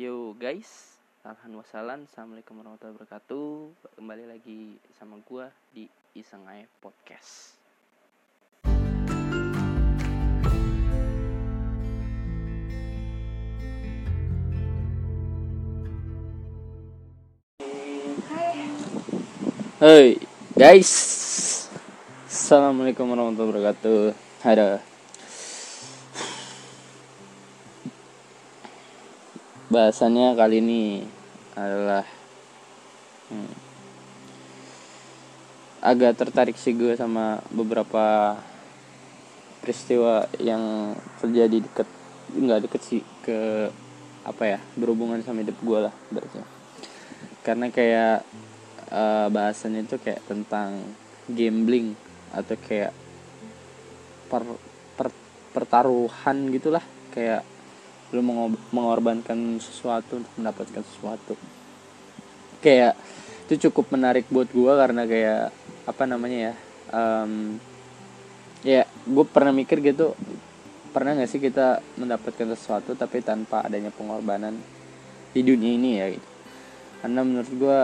Yo guys, alhamdulillah wassalam, assalamualaikum warahmatullahi wabarakatuh. Kembali lagi sama gua di Iseng Aja Podcast. Hey guys, assalamualaikum warahmatullahi wabarakatuh. Ada bahasannya kali ini adalah hmm, agak tertarik sih gue sama beberapa peristiwa yang terjadi deket nggak deket sih ke apa ya berhubungan sama hidup gue lah berarti karena kayak uh, bahasannya itu kayak tentang gambling atau kayak per, per pertaruhan gitulah. Kayak lu mengorbankan sesuatu untuk mendapatkan sesuatu. Kayak itu cukup menarik buat gue karena kayak apa namanya ya um, ya gue pernah mikir gitu pernah gak sih kita mendapatkan sesuatu tapi tanpa adanya pengorbanan di dunia ini ya gitu. Karena menurut gue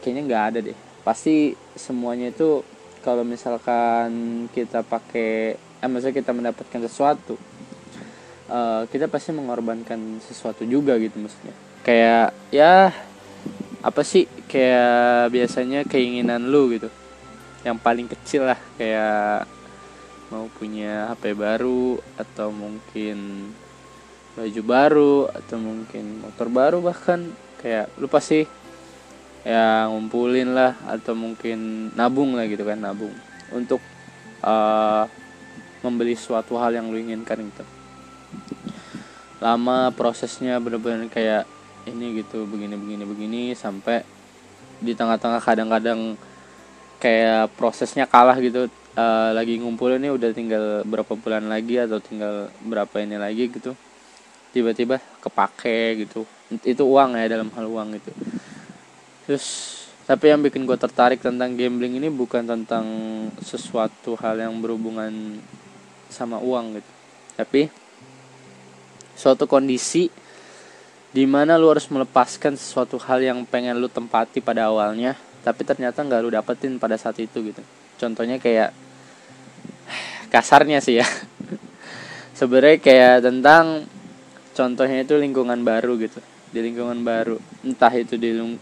kayaknya nggak ada deh. Pasti semuanya itu kalau misalkan kita pakai eh maksudnya kita mendapatkan sesuatu uh, kita pasti mengorbankan sesuatu juga gitu maksudnya. Kayak ya apa sih kayak biasanya keinginan lu gitu. Yang paling kecil lah kayak mau punya HP baru atau mungkin baju baru atau mungkin motor baru bahkan. Kayak lu pasti ya ngumpulin lah atau mungkin nabung lah gitu kan nabung. Untuk uh, membeli suatu hal yang lu inginkan gitu lama prosesnya bener-bener kayak ini gitu begini begini begini sampai di tengah-tengah kadang-kadang kayak prosesnya kalah gitu. Uh, lagi ngumpul ini udah tinggal berapa bulan lagi atau tinggal berapa ini lagi gitu tiba-tiba kepake gitu. Itu uang ya dalam hal uang gitu. Terus tapi yang bikin gue tertarik tentang gambling ini bukan tentang sesuatu hal yang berhubungan sama uang gitu. Tapi suatu kondisi di mana lu harus melepaskan sesuatu hal yang pengen lu tempati pada awalnya tapi ternyata nggak lu dapetin pada saat itu gitu. Contohnya kayak kasarnya sih ya. Sebenarnya kayak tentang contohnya itu lingkungan baru gitu. Di lingkungan baru. Entah itu di uh,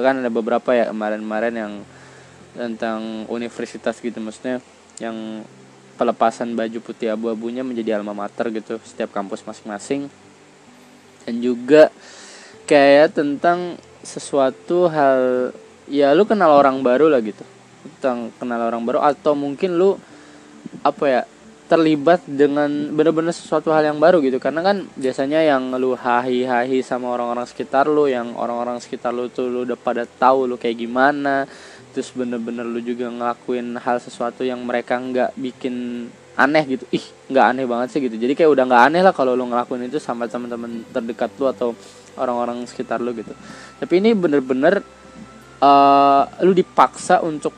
kan ada beberapa ya kemarin-kemarin yang tentang universitas gitu maksudnya yang pelepasan baju putih abu-abunya menjadi alma mater gitu setiap kampus masing-masing. Dan juga kayak tentang sesuatu hal ya lu kenal orang baru lah gitu. Tentang kenal orang baru atau mungkin lu apa ya terlibat dengan bener-bener sesuatu hal yang baru gitu. Karena kan biasanya yang lu hahi-hahi sama orang-orang sekitar lu yang orang-orang sekitar lu tuh lu udah pada tahu lu kayak gimana terus bener-bener lu juga ngelakuin hal sesuatu yang mereka nggak bikin aneh gitu. Ih nggak aneh banget sih gitu. Jadi kayak udah nggak aneh lah kalau lu ngelakuin itu sama teman-teman terdekat lu atau orang-orang sekitar lu gitu. Tapi ini bener-bener uh, lu dipaksa untuk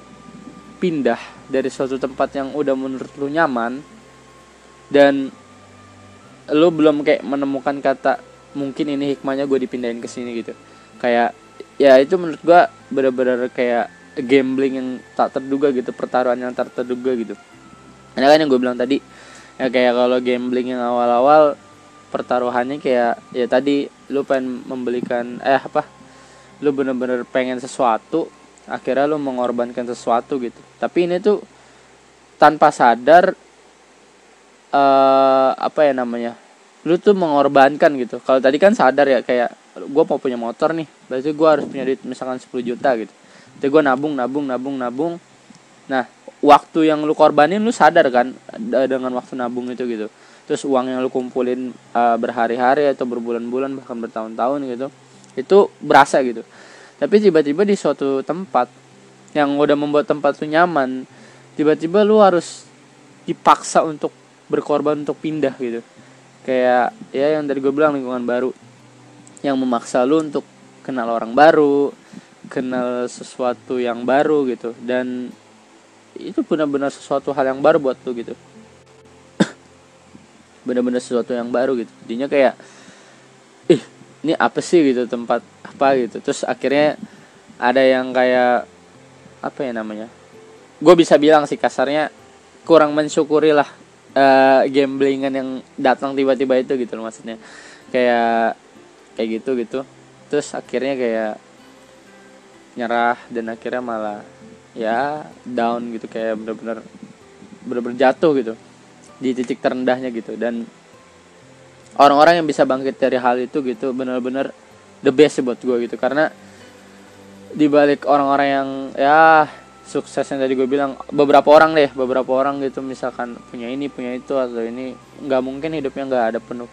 pindah dari suatu tempat yang udah menurut lu nyaman dan lu belum kayak menemukan kata mungkin ini hikmahnya gue dipindahin ke sini gitu. Kayak ya itu menurut gue bener-bener kayak gambling yang tak terduga gitu pertaruhan yang tak terduga gitu. Karena kan yang gue bilang tadi ya kayak kalau gambling yang awal-awal pertaruhannya kayak ya tadi lu pengen membelikan eh apa lu bener-bener pengen sesuatu akhirnya lu mengorbankan sesuatu gitu. Tapi ini tuh tanpa sadar uh, apa ya namanya lu tuh mengorbankan gitu. Kalau tadi kan sadar ya kayak gue mau punya motor nih berarti gue harus punya duit misalkan 10 juta gitu jadi gue nabung nabung nabung nabung. Nah waktu yang lu korbanin lu sadar kan dengan waktu nabung itu gitu. Terus uang yang lu kumpulin uh, berhari-hari atau berbulan-bulan bahkan bertahun-tahun gitu itu berasa gitu. Tapi tiba-tiba di suatu tempat yang udah membuat tempat lu nyaman tiba-tiba lu harus dipaksa untuk berkorban untuk pindah gitu. Kayak ya yang dari gue bilang lingkungan baru. Yang memaksa lu untuk kenal orang baru kenal sesuatu yang baru gitu. Dan itu benar-benar sesuatu hal yang baru buat tuh gitu. Benar-benar sesuatu yang baru gitu. Jadinya kayak ih ini apa sih gitu tempat apa gitu. Terus akhirnya ada yang kayak apa ya namanya gue bisa bilang sih kasarnya kurang mensyukuri lah uh, gamblingan yang datang tiba-tiba itu gitu loh maksudnya. Kayak kayak gitu gitu. Terus akhirnya kayak nyerah dan akhirnya malah ya down gitu kayak bener-bener bener-bener jatuh gitu di titik terendahnya gitu. Dan orang-orang yang bisa bangkit dari hal itu gitu benar-benar the best buat gue gitu. Karena dibalik orang-orang yang ya sukses yang tadi gue bilang beberapa orang deh beberapa orang gitu misalkan punya ini punya itu atau ini nggak mungkin hidupnya nggak ada penuh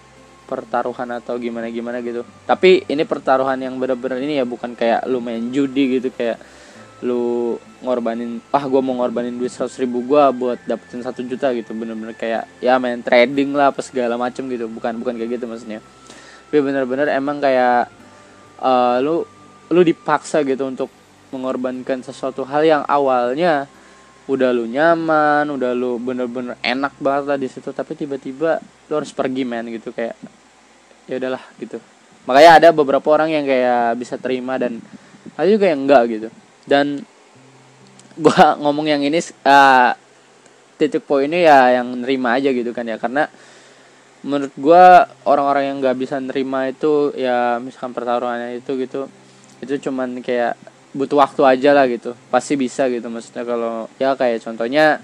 pertaruhan atau gimana gimana gitu. Tapi ini pertaruhan yang benar-benar ini ya bukan kayak lu main judi gitu kayak lu ngorbanin ah gue mau ngorbanin duit seratus ribu gue buat dapetin satu juta gitu. Bener-bener kayak ya main trading lah apa segala macem gitu. Bukan bukan kayak gitu maksudnya. Tapi bener-bener emang kayak uh, lu lu dipaksa gitu untuk mengorbankan sesuatu hal yang awalnya udah lu nyaman udah lu bener-bener enak banget lah di situ tapi tiba-tiba lu harus pergi men gitu. Kayak ya udahlah gitu. Makanya ada beberapa orang yang kayak bisa terima dan ada juga yang enggak gitu. Dan gua ngomong yang ini uh, titik poinnya ya yang nerima aja gitu kan ya. Karena menurut gua orang-orang yang nggak bisa nerima itu ya misalkan pertaruhannya itu gitu itu cuman kayak butuh waktu aja lah gitu. Pasti bisa gitu. Maksudnya kalau ya kayak contohnya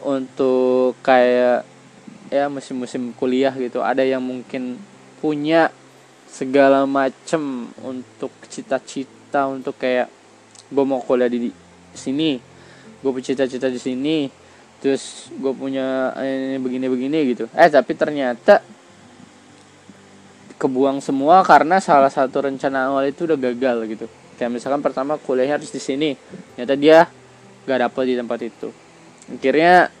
untuk kayak ya musim-musim kuliah gitu ada yang mungkin punya segala macem untuk cita-cita untuk kayak gue mau kuliah di sini gue punya cita-cita di sini terus gue punya ini begini-begini gitu. Eh tapi ternyata kebuang semua karena salah satu rencana awal itu udah gagal gitu. Kayak misalkan pertama kuliahnya harus di sini ternyata dia gak dapet di tempat itu. Akhirnya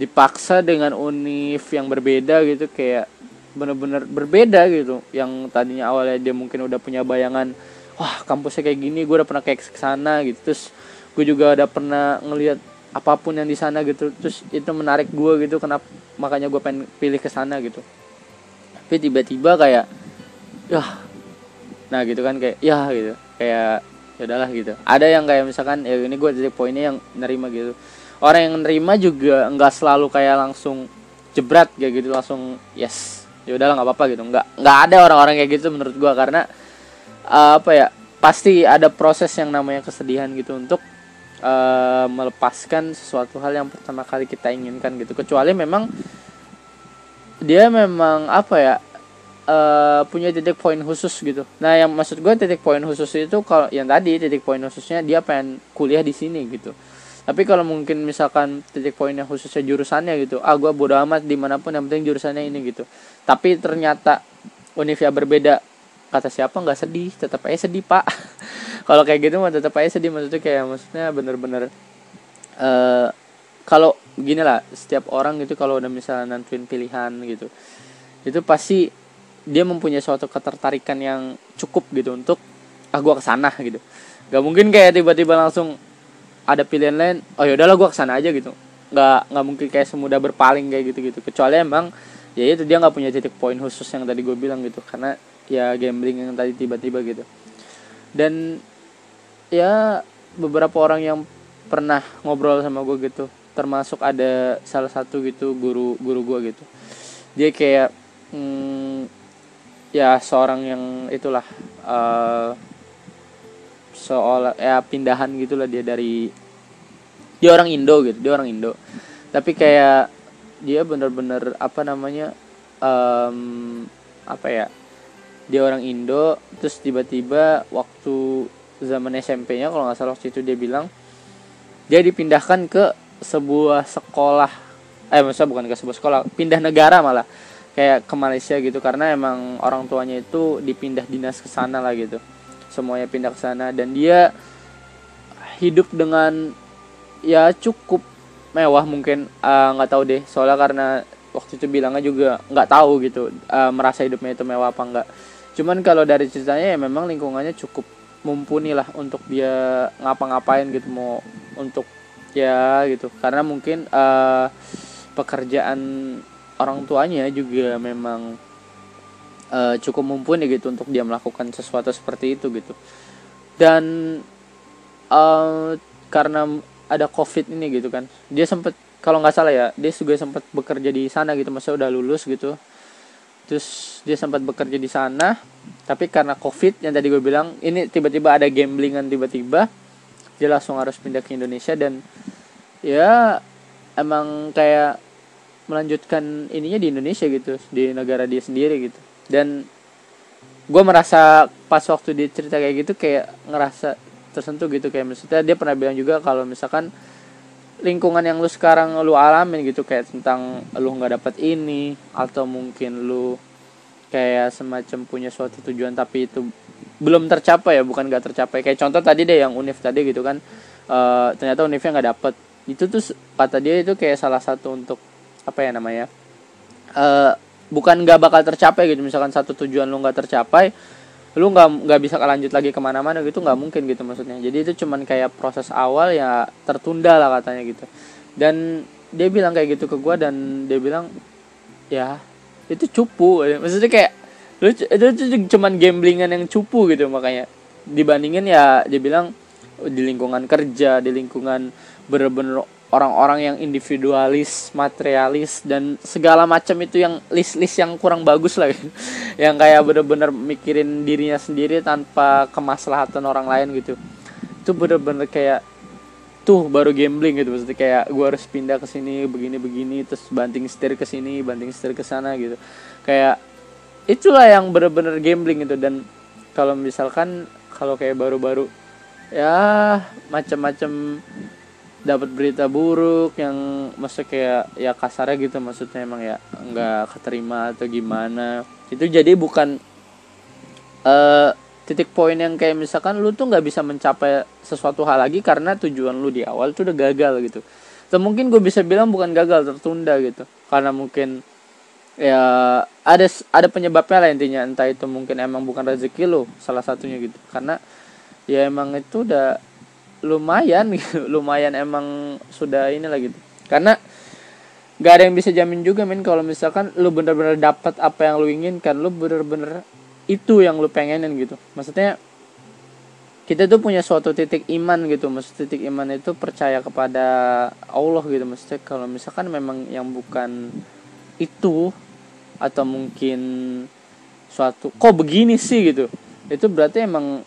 dipaksa dengan univ yang berbeda gitu kayak bener-bener berbeda gitu. Yang tadinya awalnya dia mungkin udah punya bayangan wah kampusnya kayak gini gue udah pernah kayak ke sana gitu. Terus gue juga udah pernah ngelihat apa pun yang di sana gitu. Terus itu menarik gue gitu kenapa makanya gue pengen pilih ke sana gitu. Tapi tiba-tiba kayak ya nah gitu kan kayak ya gitu. Kayak ya udahlah gitu. Ada yang kayak misalkan ya ini gue titik poinnya yang nerima gitu. Orang yang nerima juga nggak selalu kayak langsung jebret kayak gitu langsung yes ya udahlah nggak apa-apa gitu. Nggak nggak ada orang-orang kayak gitu menurut gue karena uh, apa ya pasti ada proses yang namanya kesedihan gitu untuk uh, melepaskan sesuatu hal yang pertama kali kita inginkan gitu. Kecuali memang dia memang apa ya uh, punya titik poin khusus gitu. Nah yang maksud gue titik poin khusus itu kalau yang tadi titik poin khususnya dia pengen kuliah di sini gitu tapi kalau mungkin misalkan titik poinnya khususnya jurusannya gitu ah gue bodo amat di mana pun yang penting jurusannya ini gitu. Tapi ternyata univia berbeda. Kata siapa nggak sedih tetap aja sedih pak. Kalau kayak gitu mah tetap aja sedih maksudnya kayak maksudnya bener-bener uh, kalau gini lah setiap orang gitu kalau udah misalnya nentuin pilihan gitu itu pasti dia mempunyai suatu ketertarikan yang cukup gitu untuk ah gue ke sana gitu. Gak mungkin kayak tiba-tiba langsung ada pilihan lain oh ya udahlah gue ke sana aja gitu. Nggak nggak mungkin kayak semudah berpaling kayak gitu gitu kecuali emang ya itu dia nggak punya titik poin khusus yang tadi gue bilang gitu. Karena ya gambling yang tadi tiba-tiba gitu. Dan ya beberapa orang yang pernah ngobrol sama gue gitu termasuk ada salah satu gitu guru guru gue gitu. Dia kayak hmm, ya seorang yang itulah uh, seolah ya pindahan gitulah dia dari dia orang Indo gitu dia orang Indo. Tapi kayak dia bener-bener apa namanya um, apa ya dia orang Indo terus tiba-tiba waktu zaman SMP-nya kalau nggak salah waktu itu dia bilang dia dipindahkan ke sebuah sekolah eh maksudnya bukan ke sebuah sekolah pindah negara malah kayak ke Malaysia gitu karena emang orang tuanya itu dipindah dinas ke sana lah gitu semuanya pindah ke sana. Dan dia hidup dengan ya cukup mewah mungkin. Eh, nggak uh, tahu deh. Soalnya karena waktu itu bilangnya juga nggak tahu gitu uh, merasa hidupnya itu mewah apa enggak cuman kalau dari ceritanya ya memang lingkungannya cukup mumpuni lah untuk dia ngapa-ngapain gitu mau untuk ya gitu. Karena mungkin uh, pekerjaan orang tuanya juga memang uh, cukup mumpuni gitu untuk dia melakukan sesuatu seperti itu gitu. Dan uh, karena ada covid ini gitu kan dia sempat kalau nggak salah ya dia juga sempat bekerja di sana gitu masa udah lulus gitu. Terus dia sempat bekerja di sana tapi karena covid yang tadi gue bilang ini tiba-tiba ada gamblingan tiba-tiba dia langsung harus pindah ke Indonesia dan ya emang kayak melanjutkan ininya di Indonesia gitu di negara dia sendiri gitu dan gue merasa pas waktu dia cerita kayak gitu kayak ngerasa tersentuh gitu. Kayak maksudnya dia pernah bilang juga kalau misalkan lingkungan yang lu sekarang lu alamin gitu kayak tentang lu nggak dapat ini atau mungkin lu kayak semacam punya suatu tujuan tapi itu belum tercapai ya bukan nggak tercapai. Kayak contoh tadi deh yang univ tadi gitu kan uh, ternyata univnya nggak dapet. Itu tuh kata dia itu kayak salah satu untuk apa ya namanya uh, bukan nggak bakal tercapai gitu. Misalkan satu tujuan lu nggak tercapai lu nggak nggak bisa lanjut lagi ke mana-mana gitu nggak mungkin gitu maksudnya. Jadi itu cuman kayak proses awal ya tertunda lah katanya gitu. Dan dia bilang kayak gitu ke gue dan dia bilang ya itu cupu. Maksudnya kayak lu itu, cuman gamblingan yang cupu gitu makanya. Dibandingin ya dia bilang di lingkungan kerja di lingkungan bener-bener orang-orang yang individualis, materialis dan segala macam itu yang list-list yang kurang bagus lah gitu. yang kayak bener-bener mikirin dirinya sendiri tanpa kemaslahatan orang lain gitu. Itu bener-bener kayak tuh baru gambling gitu maksudnya kayak gue harus pindah ke sini begini-begini terus banting setir ke sini, banting setir ke sana gitu. Kayak itulah yang bener-bener gambling itu dan kalau misalkan kalau kayak baru-baru ya macam-macam dapat berita buruk yang maksudnya kayak ya kasarnya gitu maksudnya emang ya nggak keterima atau gimana. Itu jadi bukan uh, titik poin yang kayak misalkan lu tuh nggak bisa mencapai sesuatu hal lagi karena tujuan lu di awal tuh udah gagal gitu. Atau mungkin gue bisa bilang bukan gagal tertunda gitu. Karena mungkin ya ada ada penyebabnya lah intinya. Entah itu mungkin emang bukan rezeki lu salah satunya gitu. Karena ya emang itu udah lumayan gitu. Lumayan emang sudah ini lagi gitu. Karena gak ada yang bisa jamin juga men kalau misalkan lu bener-bener dapat apa yang lu inginkan lu bener-bener itu yang lu pengenin gitu. Maksudnya kita tuh punya suatu titik iman gitu. Maksud titik iman itu percaya kepada Allah gitu. Maksudnya kalau misalkan memang yang bukan itu atau mungkin suatu kok begini sih? gitu. Itu berarti emang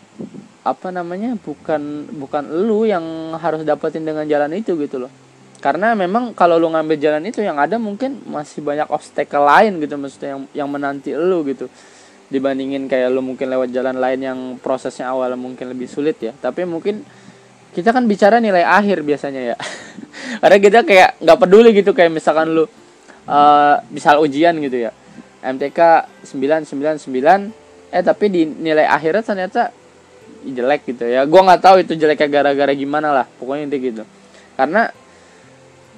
apa namanya bukan bukan lu yang harus dapetin dengan jalan itu gitu loh. Karena memang kalau lu ngambil jalan itu yang ada mungkin masih banyak obstacle lain gitu maksudnya yang yang menanti lu gitu. Dibandingin kayak lu mungkin lewat jalan lain yang prosesnya awal mungkin lebih sulit ya. Tapi mungkin kita kan bicara nilai akhir biasanya ya. Karena kita kayak nggak peduli gitu kayak misalkan lu uh, misal ujian gitu ya. MTK 999 eh tapi di nilai akhirnya ternyata jelek gitu ya. Gue nggak tahu itu jeleknya gara-gara gimana lah pokoknya itu gitu. Karena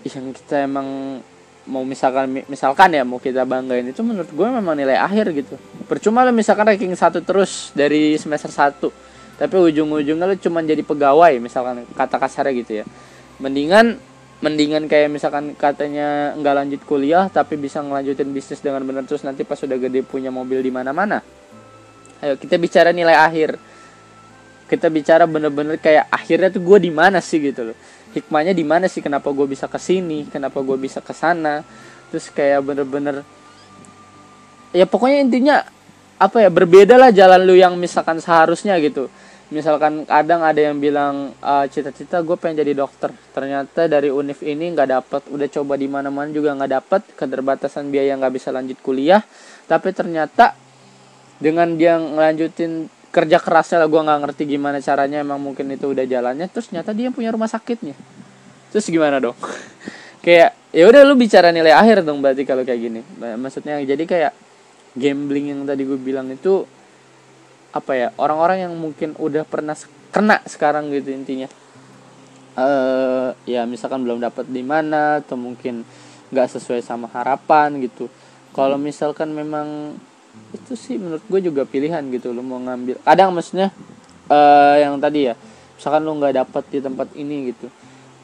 yang kita emang mau misalkan misalkan ya mau kita banggain itu menurut gue memang nilai akhir gitu. Percuma lo misalkan ranking satu terus dari semester satu tapi ujung-ujungnya lo cuma jadi pegawai misalkan kata kasarnya gitu ya. Mendingan mendingan kayak misalkan katanya nggak lanjut kuliah tapi bisa ngelanjutin bisnis dengan benar terus nanti pas sudah gede punya mobil di mana-mana. Ayo kita bicara nilai akhir kita bicara bener-bener kayak akhirnya tuh gue di mana sih gitu loh. Hikmahnya di mana sih? Kenapa gue bisa ke sini kenapa gue bisa ke sana terus kayak bener-bener ya pokoknya intinya apa ya berbeda lah jalan lu yang misalkan seharusnya gitu. Misalkan kadang ada yang bilang uh, cita-cita gue pengen jadi dokter. Ternyata dari univ ini nggak dapet. Udah coba di mana-mana juga nggak dapet. Keterbatasan biaya nggak bisa lanjut kuliah. Tapi ternyata dengan dia ngelanjutin kerja kerasnya lah gue nggak ngerti gimana caranya emang mungkin itu udah jalannya. Terus nyata dia punya rumah sakitnya. Terus gimana dong? Kayak ya udah lu bicara nilai akhir dong berarti kalau kayak gini. Maksudnya jadi kayak gambling yang tadi gue bilang itu apa ya orang-orang yang mungkin udah pernah kena sekarang gitu intinya. Uh, ya misalkan belum dapat di mana atau mungkin nggak sesuai sama harapan gitu. Kalau misalkan memang itu sih menurut gue juga pilihan gitu lo mau ngambil. Kadang maksudnya uh, yang tadi ya misalkan lo nggak dapat di tempat ini gitu.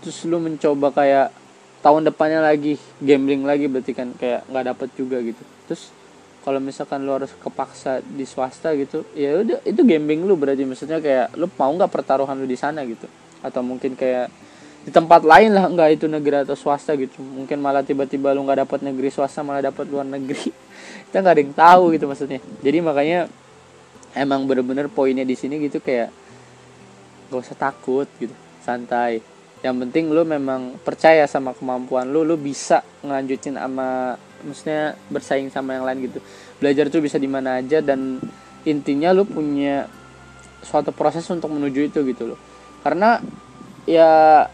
Terus lo mencoba kayak tahun depannya lagi gambling lagi berarti kan kayak nggak dapat juga gitu. Terus kalau misalkan lu harus kepaksa di swasta gitu ya udah itu gambling lu berarti. Maksudnya kayak lu mau nggak pertaruhan lu di sana gitu? Atau mungkin kayak di tempat lain lah nggak itu negeri atau swasta gitu. Mungkin malah tiba-tiba lu nggak dapat negeri swasta malah dapat luar negeri kita nggak ada yang tahu gitu maksudnya. Jadi makanya emang bener-bener poinnya di sini gitu kayak gak usah takut gitu santai. Yang penting lu memang percaya sama kemampuan lu lu bisa ngelanjutin sama maksudnya bersaing sama yang lain gitu. Belajar tuh bisa di mana aja dan intinya lu punya suatu proses untuk menuju itu gitu loh. Karena ya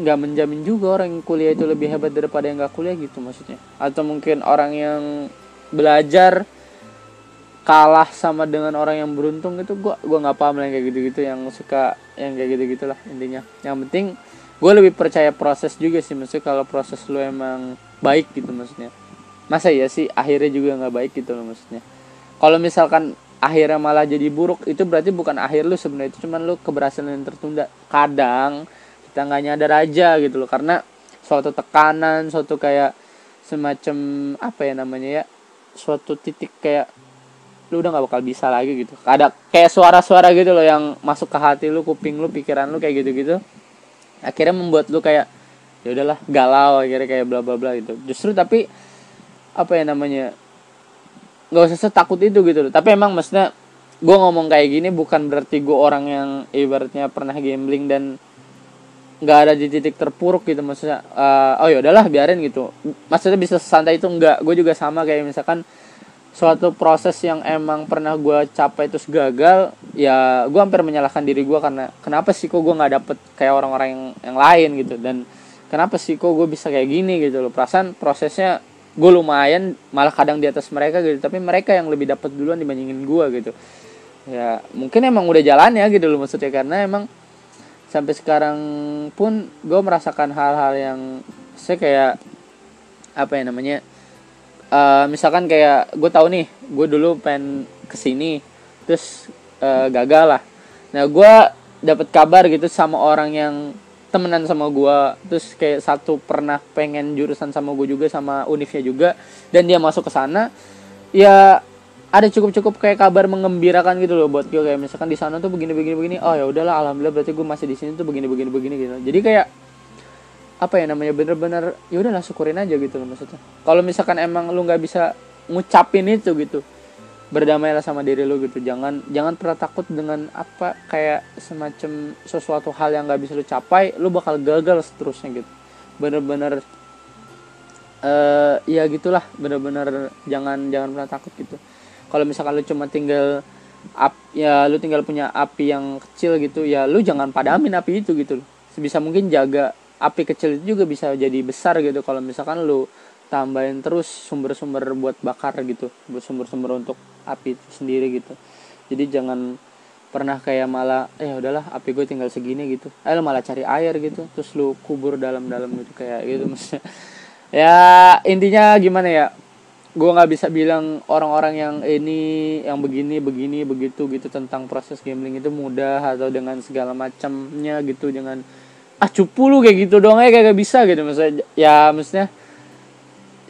nggak menjamin juga orang yang kuliah itu lebih hebat daripada yang nggak kuliah gitu maksudnya. Atau mungkin orang yang belajar kalah sama dengan orang yang beruntung itu gua gua nggak paham lah yang kayak gitu-gitu yang suka yang kayak gitu gitulah intinya. Yang penting gue lebih percaya proses juga sih maksudnya kalau proses lu emang baik gitu maksudnya. Masa ya sih akhirnya juga nggak baik gitu loh maksudnya. Kalau misalkan akhirnya malah jadi buruk itu berarti bukan akhir lu sebenarnya itu cuman lu keberhasilan yang tertunda. Kadang kita nggak nyadar aja gitu loh karena suatu tekanan suatu kayak semacam apa ya namanya ya suatu titik kayak lu udah nggak bakal bisa lagi gitu. Ada kayak suara-suara gitu loh yang masuk ke hati lu kuping lu pikiran lu kayak gitu-gitu. Akhirnya membuat lu kayak ya udahlah galau akhirnya kayak bla bla bla gitu. Justru tapi apa ya namanya nggak usah takut itu gitu loh. Tapi emang maksudnya gue ngomong kayak gini bukan berarti gue orang yang ibaratnya pernah gambling dan nggak ada di titik terpuruk gitu maksudnya uh, oh ya udahlah biarin gitu. Maksudnya bisa santai itu nggak. Gue juga sama kayak misalkan suatu proses yang emang pernah gue capai terus gagal ya gue hampir menyalahkan diri gue karena kenapa sih kok gue nggak dapet kayak orang-orang yang yang lain gitu. Dan kenapa sih kok gue bisa kayak gini gitu loh. Perasaan prosesnya gue lumayan malah kadang di atas mereka gitu. Tapi mereka yang lebih dapat duluan dibandingin gue gitu. Ya mungkin emang udah jalan ya gitu loh maksudnya. Karena emang sampai sekarang pun gue merasakan hal-hal yang saya kayak apa ya namanya uh, misalkan kayak gue tahu nih gue dulu pengen ke sini terus uh, gagal lah. Nah gue dapat kabar gitu sama orang yang temenan sama gue terus kayak satu pernah pengen jurusan sama gue juga sama univnya juga dan dia masuk ke sana ya ada cukup-cukup kayak kabar mengembirakan gitu loh buat gue kayak misalkan di sana tuh begini begini begini oh ya udahlah alhamdulillah berarti gue masih di sini tuh begini begini begini gitu. Jadi kayak apa ya namanya bener-bener ya udahlah syukurin aja gitu loh maksudnya. Kalau misalkan emang lu nggak bisa ngucapin itu gitu berdamailah sama diri lu gitu. Jangan jangan pernah takut dengan apa kayak semacam sesuatu hal yang nggak bisa lu capai lu bakal gagal seterusnya gitu. Bener-bener uh, ya gitulah bener-bener jangan jangan pernah takut gitu kalau misalkan lu cuma tinggal ap, ya lu tinggal punya api yang kecil gitu ya lu jangan padamin api itu gitu sebisa mungkin jaga api kecil itu juga bisa jadi besar gitu. Kalau misalkan lu tambahin terus sumber-sumber buat bakar gitu buat sumber-sumber untuk api itu sendiri gitu. Jadi jangan pernah kayak malah eh ya udahlah api gue tinggal segini gitu. Eh lu malah cari air gitu terus lu kubur dalam-dalam gitu kayak gitu maksudnya. Ya intinya gimana ya gue nggak bisa bilang orang-orang yang ini yang begini begini begitu gitu tentang proses gambling itu mudah atau dengan segala macamnya gitu dengan ah cupu lu kayak gitu dong ya kayak bisa gitu. Maksudnya ya maksudnya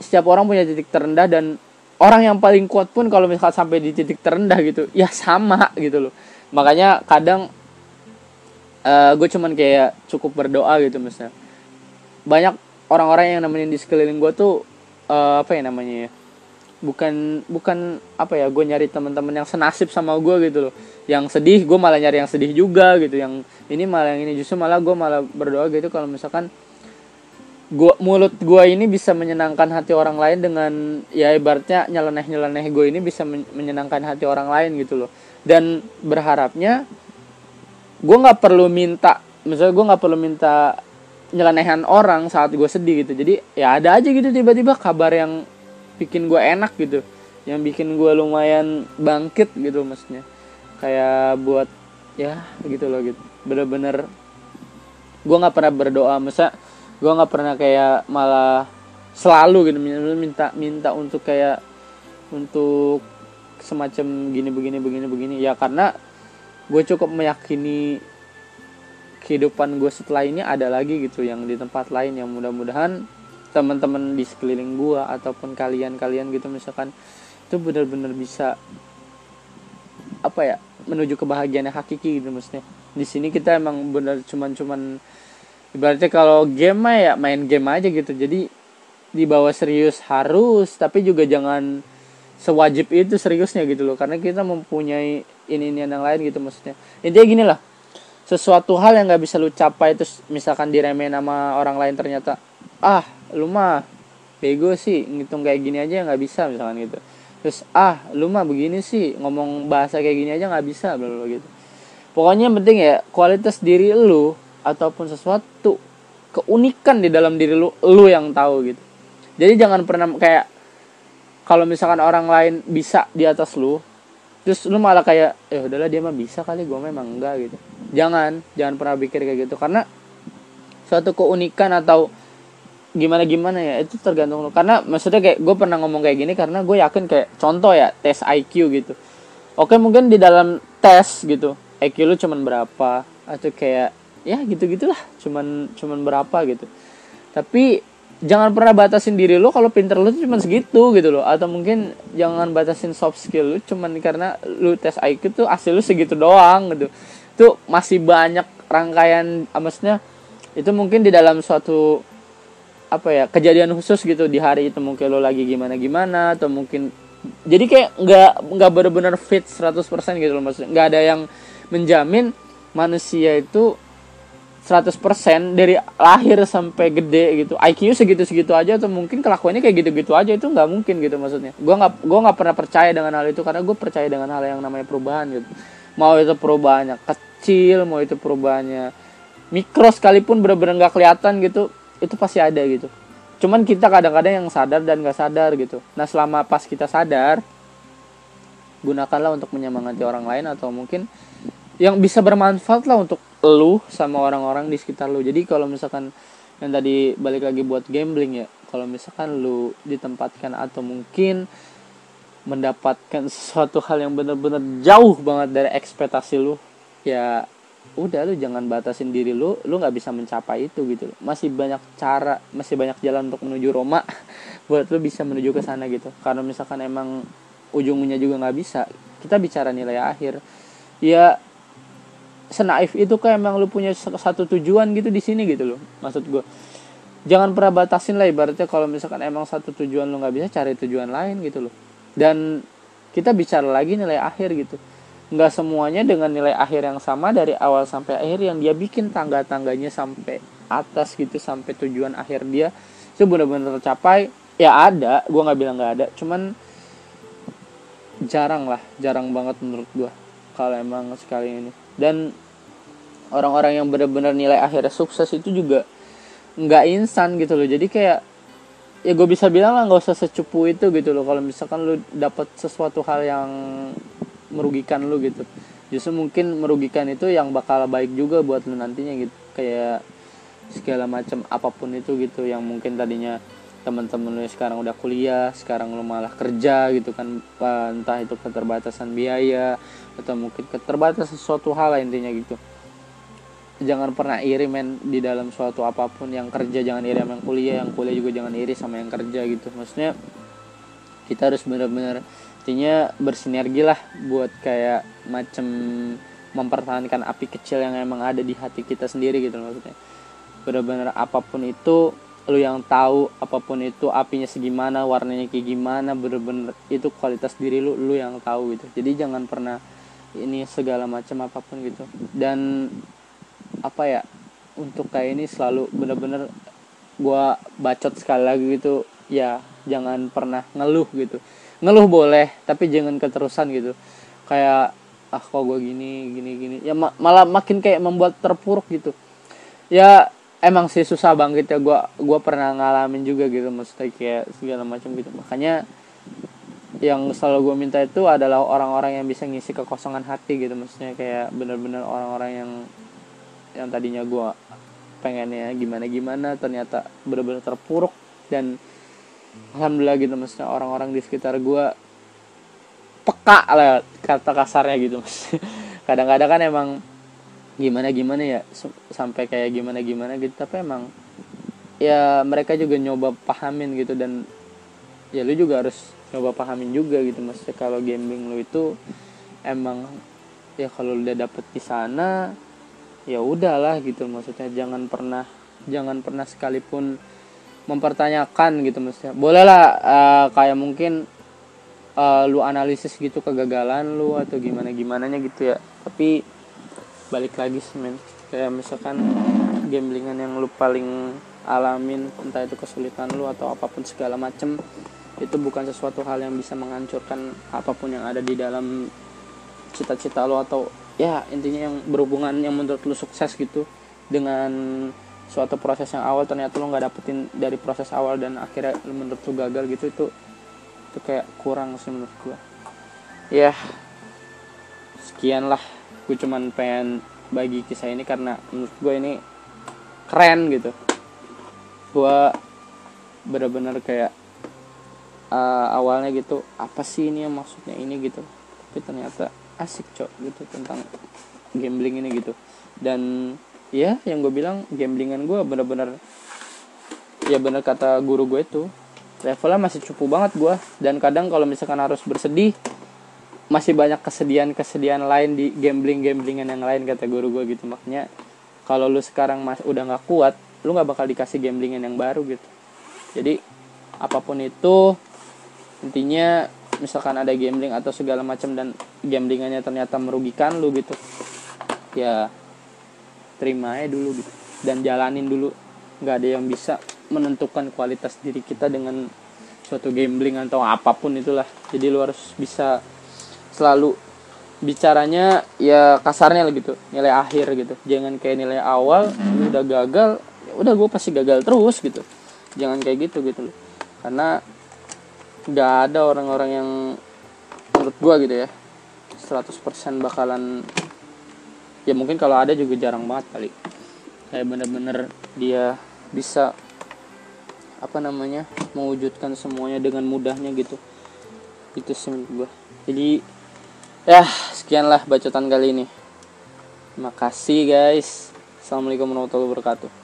setiap orang punya titik terendah dan orang yang paling kuat pun kalau misalkan sampai di titik terendah gitu ya sama gitu loh. Makanya kadang uh, gue cuman kayak cukup berdoa gitu misalnya banyak orang-orang yang nemenin di sekeliling gue tuh uh, apa ya namanya ya bukan bukan apa ya gue nyari teman-teman yang senasib sama gue gitu loh. Yang sedih gue malah nyari yang sedih juga gitu. Yang ini malah yang ini justru malah gue malah berdoa gitu kalau misalkan gua mulut gue ini bisa menyenangkan hati orang lain dengan ya ibaratnya nyeleneh nyeleneh gue ini bisa menyenangkan hati orang lain gitu loh. Dan berharapnya gue nggak perlu minta misalnya gue nggak perlu minta nyelenehan orang saat gue sedih gitu. Jadi ya ada aja gitu tiba-tiba kabar yang bikin gue enak gitu. Yang bikin gue lumayan bangkit gitu maksudnya. Kayak buat ya gitu loh gitu. Bener-bener gue nggak pernah berdoa. Masa gue nggak pernah kayak malah selalu gitu minta minta untuk kayak untuk semacam gini begini begini begini. Ya karena gue cukup meyakini kehidupan gue setelah ini ada lagi gitu yang di tempat lain yang mudah-mudahan teman-teman di sekeliling gua ataupun kalian-kalian gitu misalkan itu benar-benar bisa apa ya menuju kebahagiaan yang hakiki gitu maksudnya. Di sini kita emang benar cuman-cuman ibaratnya kalau game ya main game aja gitu. Jadi dibawa serius harus tapi juga jangan sewajib itu seriusnya gitu loh. Karena kita mempunyai ini ini yang lain gitu maksudnya. Intinya gini lah sesuatu hal yang nggak bisa lu capai terus misalkan diremehin sama orang lain ternyata ah lu mah bego sih ngitung kayak gini aja nggak bisa misalkan gitu. Terus ah lu mah begini sih ngomong bahasa kayak gini aja nggak bisa bla gitu. Pokoknya yang penting ya kualitas diri lu ataupun sesuatu keunikan di dalam diri lu lu yang tahu gitu. Jadi jangan pernah kayak kalau misalkan orang lain bisa di atas lu terus lu malah kayak ya udahlah dia mah bisa kali gue memang enggak gitu. Jangan jangan pernah pikir kayak gitu. Karena suatu keunikan atau gimana gimana ya itu tergantung lo karena maksudnya kayak gue pernah ngomong kayak gini karena gue yakin kayak contoh ya tes IQ gitu. Oke mungkin di dalam tes gitu IQ lu cuman berapa? Atau kayak ya gitu gitulah cuman cuman berapa gitu. Tapi jangan pernah batasin diri lo kalau pinter lo cuma segitu gitu loh. Atau mungkin jangan batasin soft skill lo cuman karena lu tes IQ tuh hasil lu segitu doang gitu. Itu masih banyak rangkaian ah, maksudnya itu mungkin di dalam suatu apa ya kejadian khusus gitu di hari itu mungkin lo lagi gimana gimana atau mungkin jadi kayak nggak nggak benar-benar fit 100% gitu loh maksudnya. Nggak ada yang menjamin manusia itu 100% dari lahir sampai gede gitu. IQ segitu-segitu aja atau mungkin kelakuannya kayak gitu-gitu aja itu nggak mungkin gitu maksudnya. Gue nggak gue nggak pernah percaya dengan hal itu karena gue percaya dengan hal yang namanya perubahan gitu. Mau itu perubahannya kecil mau itu perubahannya mikro sekalipun bener-bener nggak kelihatan gitu itu pasti ada gitu. Cuman kita kadang-kadang yang sadar dan nggak sadar gitu. Nah selama pas kita sadar gunakanlah untuk menyemangati orang lain atau mungkin yang bisa bermanfaat lah untuk lu sama orang-orang di sekitar lu. Jadi kalau misalkan yang tadi balik lagi buat gambling ya kalau misalkan lu ditempatkan atau mungkin mendapatkan sesuatu hal yang benar-benar jauh banget dari ekspektasi lu ya udah lu jangan batasin diri lu lu nggak bisa mencapai itu gitu masih banyak cara masih banyak jalan untuk menuju Roma buat lu bisa menuju ke sana gitu. Karena misalkan emang ujungnya juga nggak bisa kita bicara nilai akhir. Ya senaif itu kan emang lu punya satu tujuan gitu di sini gitu loh maksud gue jangan pernah batasin lah ibaratnya kalau misalkan emang satu tujuan lu nggak bisa cari tujuan lain gitu loh. Dan kita bicara lagi nilai akhir gitu nggak semuanya dengan nilai akhir yang sama dari awal sampai akhir yang dia bikin tangga-tangganya sampai atas gitu sampai tujuan akhir dia itu benar-benar tercapai. Ya ada gue nggak bilang nggak ada cuman jarang lah jarang banget menurut gue kalau emang sekali ini. Dan orang-orang yang benar-benar nilai akhirnya sukses itu juga nggak instan gitu loh. Jadi kayak ya gue bisa bilang lah nggak usah secupu itu gitu loh. Kalau misalkan lu dapat sesuatu hal yang merugikan lu gitu. Justru mungkin merugikan itu yang bakal baik juga buat lu nantinya gitu. Kayak segala macam apa pun itu gitu yang mungkin tadinya teman-teman lu sekarang udah kuliah sekarang lu malah kerja gitu kan entah itu keterbatasan biaya atau mungkin keterbatasan sesuatu hal lah intinya gitu. Jangan pernah iri men di dalam suatu apa pun yang kerja jangan iri sama yang kuliah yang kuliah juga jangan iri sama yang kerja gitu. Maksudnya kita harus benar-benar intinya bersinergi lah buat kayak macam mempertahankan api kecil yang emang ada di hati kita sendiri gitu maksudnya. Benar-benar apa pun itu lu yang tahu apa pun itu apinya segimana warnanya kayak gimana bener-bener itu kualitas diri lu lu yang tahu gitu. Jadi jangan pernah ini segala macam apa pun gitu. Dan apa ya untuk kayak ini selalu bener-bener gue bacot sekali lagi gitu. Ya jangan pernah ngeluh gitu. Ngeluh boleh tapi jangan keterusan gitu. Kayak ah kok gue gini gini gini. Ya ma malah makin kayak membuat terpuruk gitu. Ya emang sih susah banget ya. Gue gua pernah ngalamin juga gitu maksudnya kayak segala macam gitu. Makanya yang selalu gue minta itu adalah orang-orang yang bisa ngisi kekosongan hati gitu. Maksudnya kayak bener-bener orang-orang yang yang tadinya gue pengennya gimana gimana ternyata bener-bener terpuruk dan alhamdulillah gitu maksudnya orang-orang di sekitar gue peka lah kata kasarnya gitu mas. Kadang-kadang kan emang gimana gimana ya sampai kayak gimana gimana gitu tapi emang ya mereka juga nyoba pahamin gitu dan ya lu juga harus nyoba pahamin juga gitu maksudnya kalau gambling lu itu emang ya kalau udah dapet di sana ya udahlah gitu maksudnya jangan pernah jangan pernah sekalipun mempertanyakan gitu maksudnya. Boleh lah uh, kayak mungkin uh, lu analisis gitu kegagalan lu atau gimana gimana gitu ya. Tapi balik lagi sih men. Kayak misalkan gamblingan yang lu paling alamin entah itu kesulitan lu atau apa pun segala macem itu bukan sesuatu hal yang bisa menghancurkan apa pun yang ada di dalam cita-cita lo atau ya intinya yang berhubungan yang menurut lo sukses gitu dengan suatu proses yang awal ternyata lo nggak dapetin dari proses awal dan akhirnya menurut lo gagal gitu itu itu kayak kurang sih menurut gue ya sekian lah gue cuman pengen bagi kisah ini karena menurut gue ini keren gitu. Gue bener-bener kayak uh, awalnya gitu apa sih ini yang maksudnya ini? gitu. Tapi ternyata asik cok gitu tentang gambling ini gitu. Dan ya yang gue bilang gamblingan gue bener-bener ya bener kata guru gue itu levelnya masih cukup banget gue dan kadang kalau misalkan harus bersedih masih banyak kesedihan-kesedihan lain di gambling-gamblingan yang lain kata guru gue gitu. Makanya kalau lu sekarang mas udah nggak kuat lu nggak bakal dikasih gamblingan yang baru gitu. Jadi apa pun itu intinya misalkan ada gambling atau segala macam dan gamblingannya ternyata merugikan lu gitu ya terima aja dulu gitu. Dan jalanin dulu. Nggak ada yang bisa menentukan kualitas diri kita dengan suatu gambling atau apa pun itulah. Jadi lu harus bisa selalu bicaranya ya kasarnya gitu. Nilai akhir gitu. Jangan kayak nilai awal lu udah gagal ya udah gue pasti gagal terus gitu. Jangan kayak gitu gitu karena nggak ada orang-orang yang menurut gue gitu ya 100% bakalan ya mungkin kalau ada juga jarang banget kali. Kayak bener-bener dia bisa apa namanya mewujudkan semuanya dengan mudahnya gitu. Itu sih menurut jadi ya sekianlah bacotan kali ini. Terima kasih guys. Assalamualaikum warahmatullahi wabarakatuh